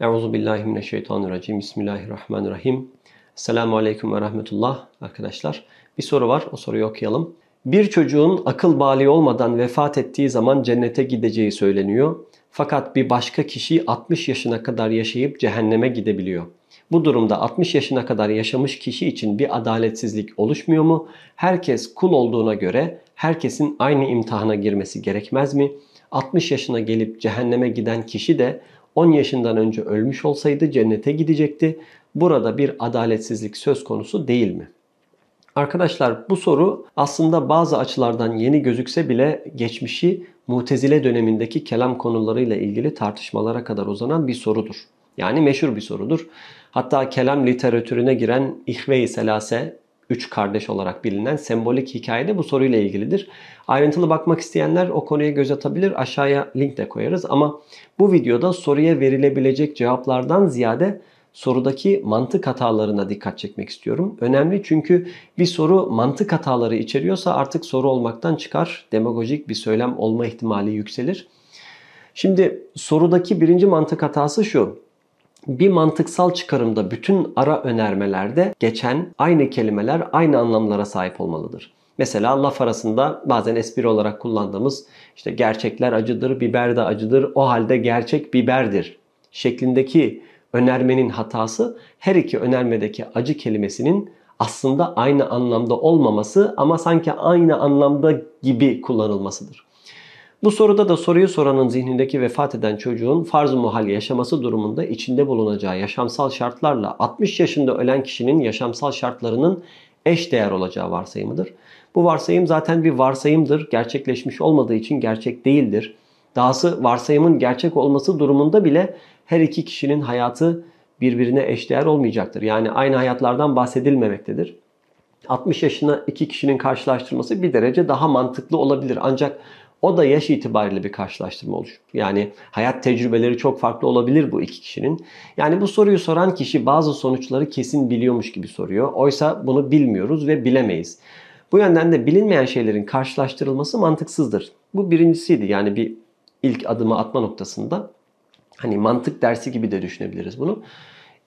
Euzu billahi mineşşeytanirracim. Bismillahirrahmanirrahim. Selamun aleyküm ve rahmetullah arkadaşlar. Bir soru var. O soruyu okuyalım. Bir çocuğun akıl bali olmadan vefat ettiği zaman cennete gideceği söyleniyor. Fakat bir başka kişi 60 yaşına kadar yaşayıp cehenneme gidebiliyor. Bu durumda 60 yaşına kadar yaşamış kişi için bir adaletsizlik oluşmuyor mu? Herkes kul olduğuna göre herkesin aynı imtihana girmesi gerekmez mi? 60 yaşına gelip cehenneme giden kişi de 10 yaşından önce ölmüş olsaydı cennete gidecekti. Burada bir adaletsizlik söz konusu değil mi? Arkadaşlar bu soru aslında bazı açılardan yeni gözükse bile geçmişi Mutezile dönemindeki kelam konularıyla ilgili tartışmalara kadar uzanan bir sorudur. Yani meşhur bir sorudur. Hatta kelam literatürüne giren İhve-i Selase, üç kardeş olarak bilinen sembolik hikayede bu soruyla ilgilidir. Ayrıntılı bakmak isteyenler o konuya göz atabilir. Aşağıya link de koyarız ama bu videoda soruya verilebilecek cevaplardan ziyade sorudaki mantık hatalarına dikkat çekmek istiyorum. Önemli çünkü bir soru mantık hataları içeriyorsa artık soru olmaktan çıkar. Demagojik bir söylem olma ihtimali yükselir. Şimdi sorudaki birinci mantık hatası şu. Bir mantıksal çıkarımda bütün ara önermelerde geçen aynı kelimeler aynı anlamlara sahip olmalıdır. Mesela laf arasında bazen espri olarak kullandığımız işte gerçekler acıdır, biber de acıdır, o halde gerçek biberdir şeklindeki önermenin hatası her iki önermedeki acı kelimesinin aslında aynı anlamda olmaması ama sanki aynı anlamda gibi kullanılmasıdır. Bu soruda da soruyu soranın zihnindeki vefat eden çocuğun farz-ı muhal yaşaması durumunda içinde bulunacağı yaşamsal şartlarla 60 yaşında ölen kişinin yaşamsal şartlarının eş değer olacağı varsayımıdır. Bu varsayım zaten bir varsayımdır. Gerçekleşmiş olmadığı için gerçek değildir. Dahası varsayımın gerçek olması durumunda bile her iki kişinin hayatı birbirine eşdeğer olmayacaktır. Yani aynı hayatlardan bahsedilmemektedir. 60 yaşına iki kişinin karşılaştırması bir derece daha mantıklı olabilir. Ancak o da yaş itibariyle bir karşılaştırma olur. Yani hayat tecrübeleri çok farklı olabilir bu iki kişinin. Yani bu soruyu soran kişi bazı sonuçları kesin biliyormuş gibi soruyor. Oysa bunu bilmiyoruz ve bilemeyiz. Bu yönden de bilinmeyen şeylerin karşılaştırılması mantıksızdır. Bu birincisiydi yani bir ilk adımı atma noktasında. Hani mantık dersi gibi de düşünebiliriz bunu.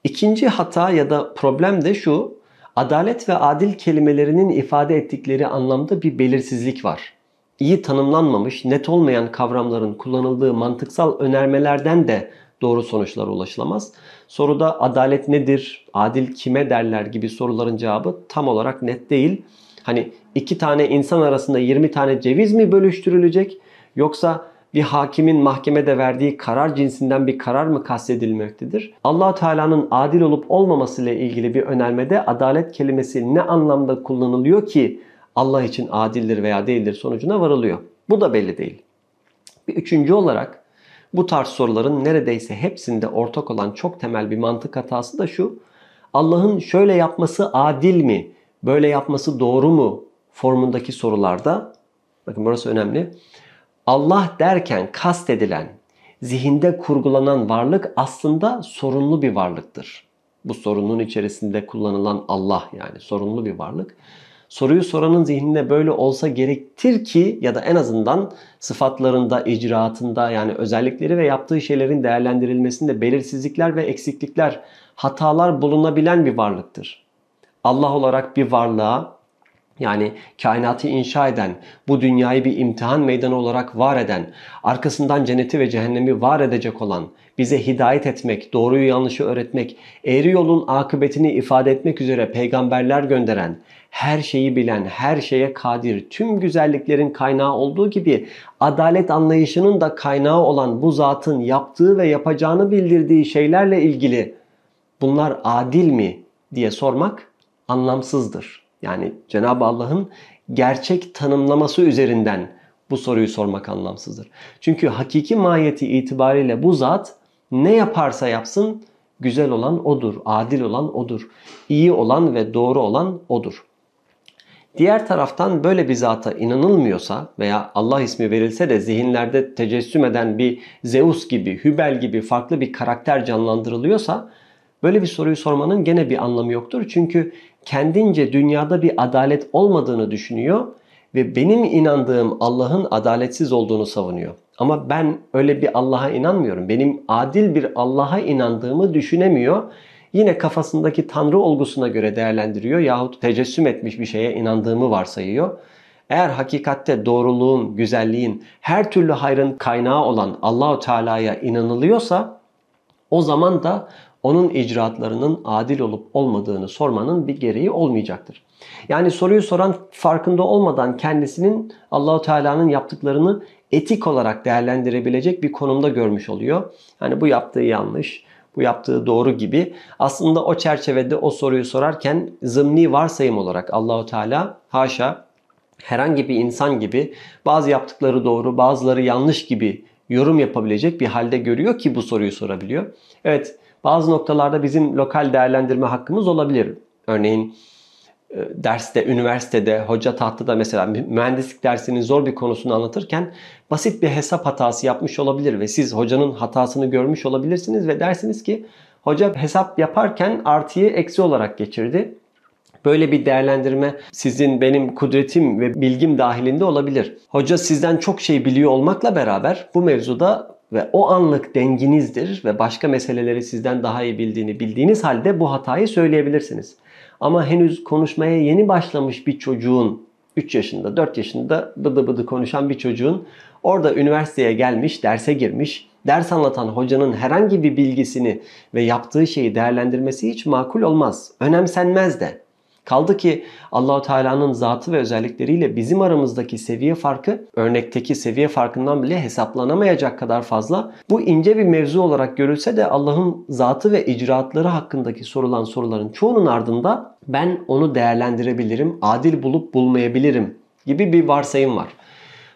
İkinci hata ya da problem de şu. Adalet ve adil kelimelerinin ifade ettikleri anlamda bir belirsizlik var. İyi tanımlanmamış, net olmayan kavramların kullanıldığı mantıksal önermelerden de doğru sonuçlara ulaşılamaz. Soruda adalet nedir, adil kime derler gibi soruların cevabı tam olarak net değil. Hani iki tane insan arasında 20 tane ceviz mi bölüştürülecek yoksa bir hakimin mahkemede verdiği karar cinsinden bir karar mı kastedilmektedir? allah Teala'nın adil olup olmaması ile ilgili bir önermede adalet kelimesi ne anlamda kullanılıyor ki Allah için adildir veya değildir sonucuna varılıyor. Bu da belli değil. Bir üçüncü olarak bu tarz soruların neredeyse hepsinde ortak olan çok temel bir mantık hatası da şu. Allah'ın şöyle yapması adil mi? Böyle yapması doğru mu? formundaki sorularda bakın burası önemli. Allah derken kastedilen, zihinde kurgulanan varlık aslında sorunlu bir varlıktır. Bu sorunun içerisinde kullanılan Allah yani sorunlu bir varlık. Soruyu soranın zihninde böyle olsa gerektir ki ya da en azından sıfatlarında, icraatında yani özellikleri ve yaptığı şeylerin değerlendirilmesinde belirsizlikler ve eksiklikler, hatalar bulunabilen bir varlıktır. Allah olarak bir varlığa yani kainatı inşa eden, bu dünyayı bir imtihan meydanı olarak var eden, arkasından cenneti ve cehennemi var edecek olan, bize hidayet etmek, doğruyu yanlışı öğretmek, eğri yolun akıbetini ifade etmek üzere peygamberler gönderen, her şeyi bilen, her şeye kadir, tüm güzelliklerin kaynağı olduğu gibi adalet anlayışının da kaynağı olan bu zatın yaptığı ve yapacağını bildirdiği şeylerle ilgili bunlar adil mi diye sormak anlamsızdır. Yani Cenab-ı Allah'ın gerçek tanımlaması üzerinden bu soruyu sormak anlamsızdır. Çünkü hakiki mahiyeti itibariyle bu zat ne yaparsa yapsın güzel olan odur, adil olan odur, iyi olan ve doğru olan odur. Diğer taraftan böyle bir zata inanılmıyorsa veya Allah ismi verilse de zihinlerde tecessüm eden bir Zeus gibi, Hübel gibi farklı bir karakter canlandırılıyorsa böyle bir soruyu sormanın gene bir anlamı yoktur. Çünkü kendince dünyada bir adalet olmadığını düşünüyor ve benim inandığım Allah'ın adaletsiz olduğunu savunuyor. Ama ben öyle bir Allah'a inanmıyorum. Benim adil bir Allah'a inandığımı düşünemiyor. Yine kafasındaki tanrı olgusuna göre değerlendiriyor yahut tecessüm etmiş bir şeye inandığımı varsayıyor. Eğer hakikatte doğruluğun, güzelliğin, her türlü hayrın kaynağı olan Allahu Teala'ya inanılıyorsa o zaman da onun icraatlarının adil olup olmadığını sormanın bir gereği olmayacaktır. Yani soruyu soran farkında olmadan kendisinin Allahu Teala'nın yaptıklarını etik olarak değerlendirebilecek bir konumda görmüş oluyor. Yani bu yaptığı yanlış, bu yaptığı doğru gibi. Aslında o çerçevede o soruyu sorarken zımni varsayım olarak Allahu Teala haşa herhangi bir insan gibi bazı yaptıkları doğru, bazıları yanlış gibi yorum yapabilecek bir halde görüyor ki bu soruyu sorabiliyor. Evet, bazı noktalarda bizim lokal değerlendirme hakkımız olabilir. Örneğin e, derste, üniversitede, hoca tahtada mesela mühendislik dersinin zor bir konusunu anlatırken basit bir hesap hatası yapmış olabilir ve siz hocanın hatasını görmüş olabilirsiniz ve dersiniz ki hoca hesap yaparken artıyı eksi olarak geçirdi. Böyle bir değerlendirme sizin benim kudretim ve bilgim dahilinde olabilir. Hoca sizden çok şey biliyor olmakla beraber bu mevzuda ve o anlık denginizdir ve başka meseleleri sizden daha iyi bildiğini bildiğiniz halde bu hatayı söyleyebilirsiniz. Ama henüz konuşmaya yeni başlamış bir çocuğun 3 yaşında, 4 yaşında bıdı bıdı konuşan bir çocuğun orada üniversiteye gelmiş, derse girmiş, ders anlatan hocanın herhangi bir bilgisini ve yaptığı şeyi değerlendirmesi hiç makul olmaz. Önemsenmez de. Kaldı ki Allahu Teala'nın zatı ve özellikleriyle bizim aramızdaki seviye farkı örnekteki seviye farkından bile hesaplanamayacak kadar fazla. Bu ince bir mevzu olarak görülse de Allah'ın zatı ve icraatları hakkındaki sorulan soruların çoğunun ardında ben onu değerlendirebilirim, adil bulup bulmayabilirim gibi bir varsayım var.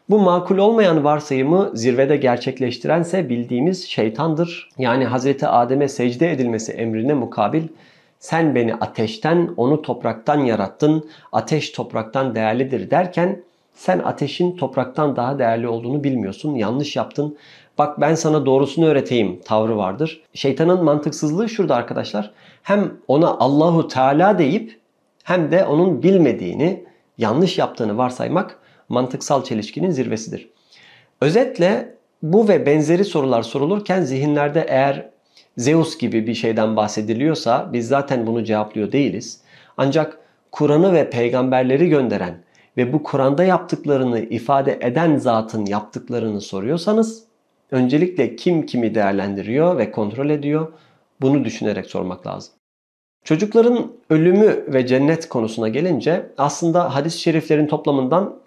Bu makul olmayan varsayımı zirvede gerçekleştirense bildiğimiz şeytandır. Yani Hazreti Adem'e secde edilmesi emrine mukabil sen beni ateşten, onu topraktan yarattın. Ateş topraktan değerlidir derken sen ateşin topraktan daha değerli olduğunu bilmiyorsun. Yanlış yaptın. Bak ben sana doğrusunu öğreteyim tavrı vardır. Şeytanın mantıksızlığı şurada arkadaşlar. Hem ona Allahu Teala deyip hem de onun bilmediğini, yanlış yaptığını varsaymak mantıksal çelişkinin zirvesidir. Özetle bu ve benzeri sorular sorulurken zihinlerde eğer Zeus gibi bir şeyden bahsediliyorsa biz zaten bunu cevaplıyor değiliz. Ancak Kur'an'ı ve peygamberleri gönderen ve bu Kur'an'da yaptıklarını ifade eden zatın yaptıklarını soruyorsanız öncelikle kim kimi değerlendiriyor ve kontrol ediyor bunu düşünerek sormak lazım. Çocukların ölümü ve cennet konusuna gelince aslında hadis-i şeriflerin toplamından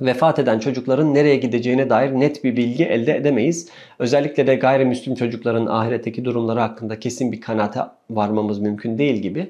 vefat eden çocukların nereye gideceğine dair net bir bilgi elde edemeyiz. Özellikle de gayrimüslim çocukların ahiretteki durumları hakkında kesin bir kanaate varmamız mümkün değil gibi.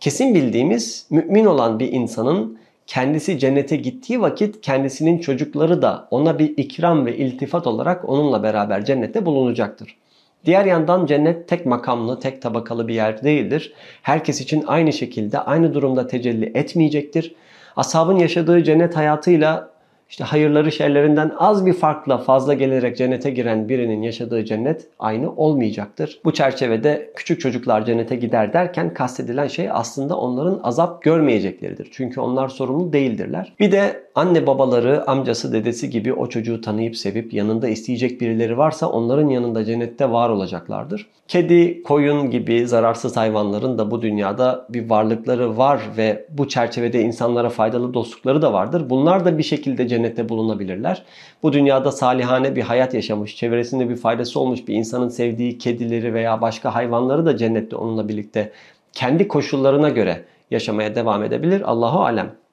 Kesin bildiğimiz mümin olan bir insanın kendisi cennete gittiği vakit kendisinin çocukları da ona bir ikram ve iltifat olarak onunla beraber cennette bulunacaktır. Diğer yandan cennet tek makamlı, tek tabakalı bir yer değildir. Herkes için aynı şekilde aynı durumda tecelli etmeyecektir. Ashabın yaşadığı cennet hayatıyla işte hayırları şerlerinden az bir farkla fazla gelerek cennete giren birinin yaşadığı cennet aynı olmayacaktır. Bu çerçevede küçük çocuklar cennete gider derken kastedilen şey aslında onların azap görmeyecekleridir. Çünkü onlar sorumlu değildirler. Bir de anne babaları, amcası, dedesi gibi o çocuğu tanıyıp sevip yanında isteyecek birileri varsa onların yanında cennette var olacaklardır. Kedi, koyun gibi zararsız hayvanların da bu dünyada bir varlıkları var ve bu çerçevede insanlara faydalı dostlukları da vardır. Bunlar da bir şekilde cennette bulunabilirler. Bu dünyada salihane bir hayat yaşamış, çevresinde bir faydası olmuş bir insanın sevdiği kedileri veya başka hayvanları da cennette onunla birlikte kendi koşullarına göre yaşamaya devam edebilir. Allahu alem.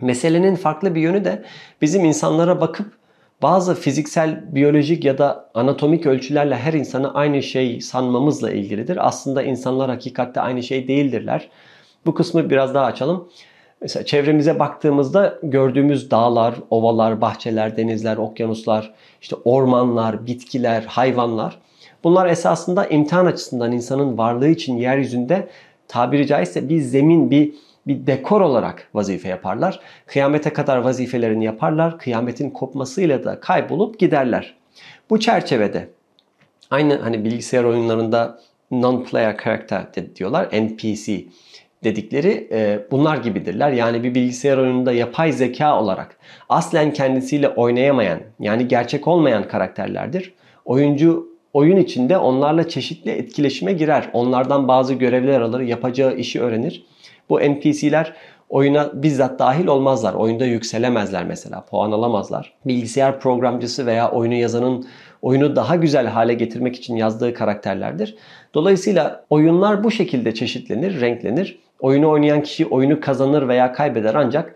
Meselenin farklı bir yönü de bizim insanlara bakıp bazı fiziksel, biyolojik ya da anatomik ölçülerle her insanı aynı şey sanmamızla ilgilidir. Aslında insanlar hakikatte aynı şey değildirler. Bu kısmı biraz daha açalım. Mesela çevremize baktığımızda gördüğümüz dağlar, ovalar, bahçeler, denizler, okyanuslar, işte ormanlar, bitkiler, hayvanlar bunlar esasında imtihan açısından insanın varlığı için yeryüzünde tabiri caizse bir zemin, bir bir dekor olarak vazife yaparlar. Kıyamete kadar vazifelerini yaparlar. Kıyametin kopmasıyla da kaybolup giderler. Bu çerçevede aynı hani bilgisayar oyunlarında non-player character diyorlar NPC dedikleri e, bunlar gibidirler. Yani bir bilgisayar oyununda yapay zeka olarak aslen kendisiyle oynayamayan yani gerçek olmayan karakterlerdir. Oyuncu oyun içinde onlarla çeşitli etkileşime girer. Onlardan bazı görevler alır, yapacağı işi öğrenir. Bu NPC'ler oyuna bizzat dahil olmazlar. Oyunda yükselemezler mesela, puan alamazlar. Bilgisayar programcısı veya oyunu yazanın oyunu daha güzel hale getirmek için yazdığı karakterlerdir. Dolayısıyla oyunlar bu şekilde çeşitlenir, renklenir. Oyunu oynayan kişi oyunu kazanır veya kaybeder ancak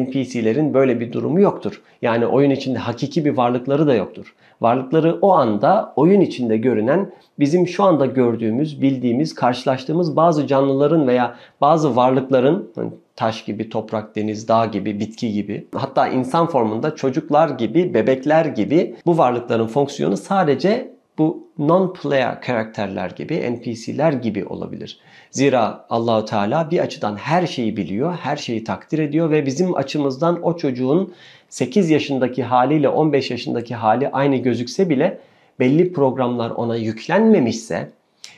NPC'lerin böyle bir durumu yoktur. Yani oyun içinde hakiki bir varlıkları da yoktur. Varlıkları o anda oyun içinde görünen bizim şu anda gördüğümüz, bildiğimiz, karşılaştığımız bazı canlıların veya bazı varlıkların hani taş gibi, toprak, deniz, dağ gibi, bitki gibi hatta insan formunda çocuklar gibi, bebekler gibi bu varlıkların fonksiyonu sadece bu non-player karakterler gibi, NPC'ler gibi olabilir. Zira Allahu Teala bir açıdan her şeyi biliyor, her şeyi takdir ediyor ve bizim açımızdan o çocuğun 8 yaşındaki haliyle 15 yaşındaki hali aynı gözükse bile belli programlar ona yüklenmemişse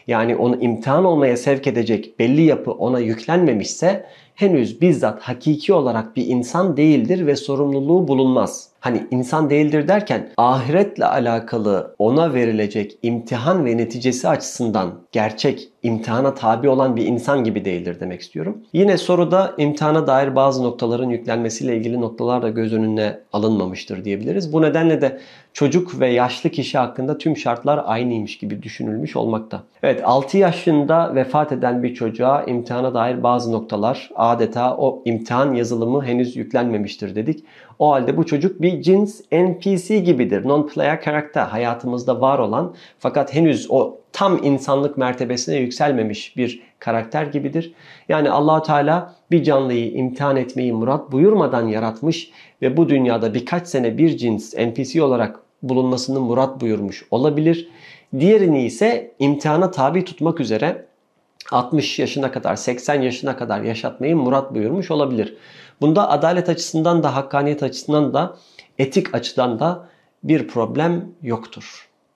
yani onu imtihan olmaya sevk edecek belli yapı ona yüklenmemişse henüz bizzat hakiki olarak bir insan değildir ve sorumluluğu bulunmaz. Hani insan değildir derken ahiretle alakalı ona verilecek imtihan ve neticesi açısından gerçek imtihana tabi olan bir insan gibi değildir demek istiyorum. Yine soruda imtihana dair bazı noktaların yüklenmesiyle ilgili noktalar da göz önüne alınmamıştır diyebiliriz. Bu nedenle de çocuk ve yaşlı kişi hakkında tüm şartlar aynıymış gibi düşünülmüş olmakta. Evet 6 yaşında vefat eden bir çocuğa imtihana dair bazı noktalar adeta o imtihan yazılımı henüz yüklenmemiştir dedik. O halde bu çocuk bir cins NPC gibidir. Non-player karakter hayatımızda var olan fakat henüz o tam insanlık mertebesine yükselmemiş bir karakter gibidir. Yani allah Teala bir canlıyı imtihan etmeyi murat buyurmadan yaratmış ve bu dünyada birkaç sene bir cins NPC olarak bulunmasını murat buyurmuş olabilir. Diğerini ise imtihana tabi tutmak üzere 60 yaşına kadar, 80 yaşına kadar yaşatmayı murat buyurmuş olabilir. Bunda adalet açısından da, hakkaniyet açısından da, etik açıdan da bir problem yoktur.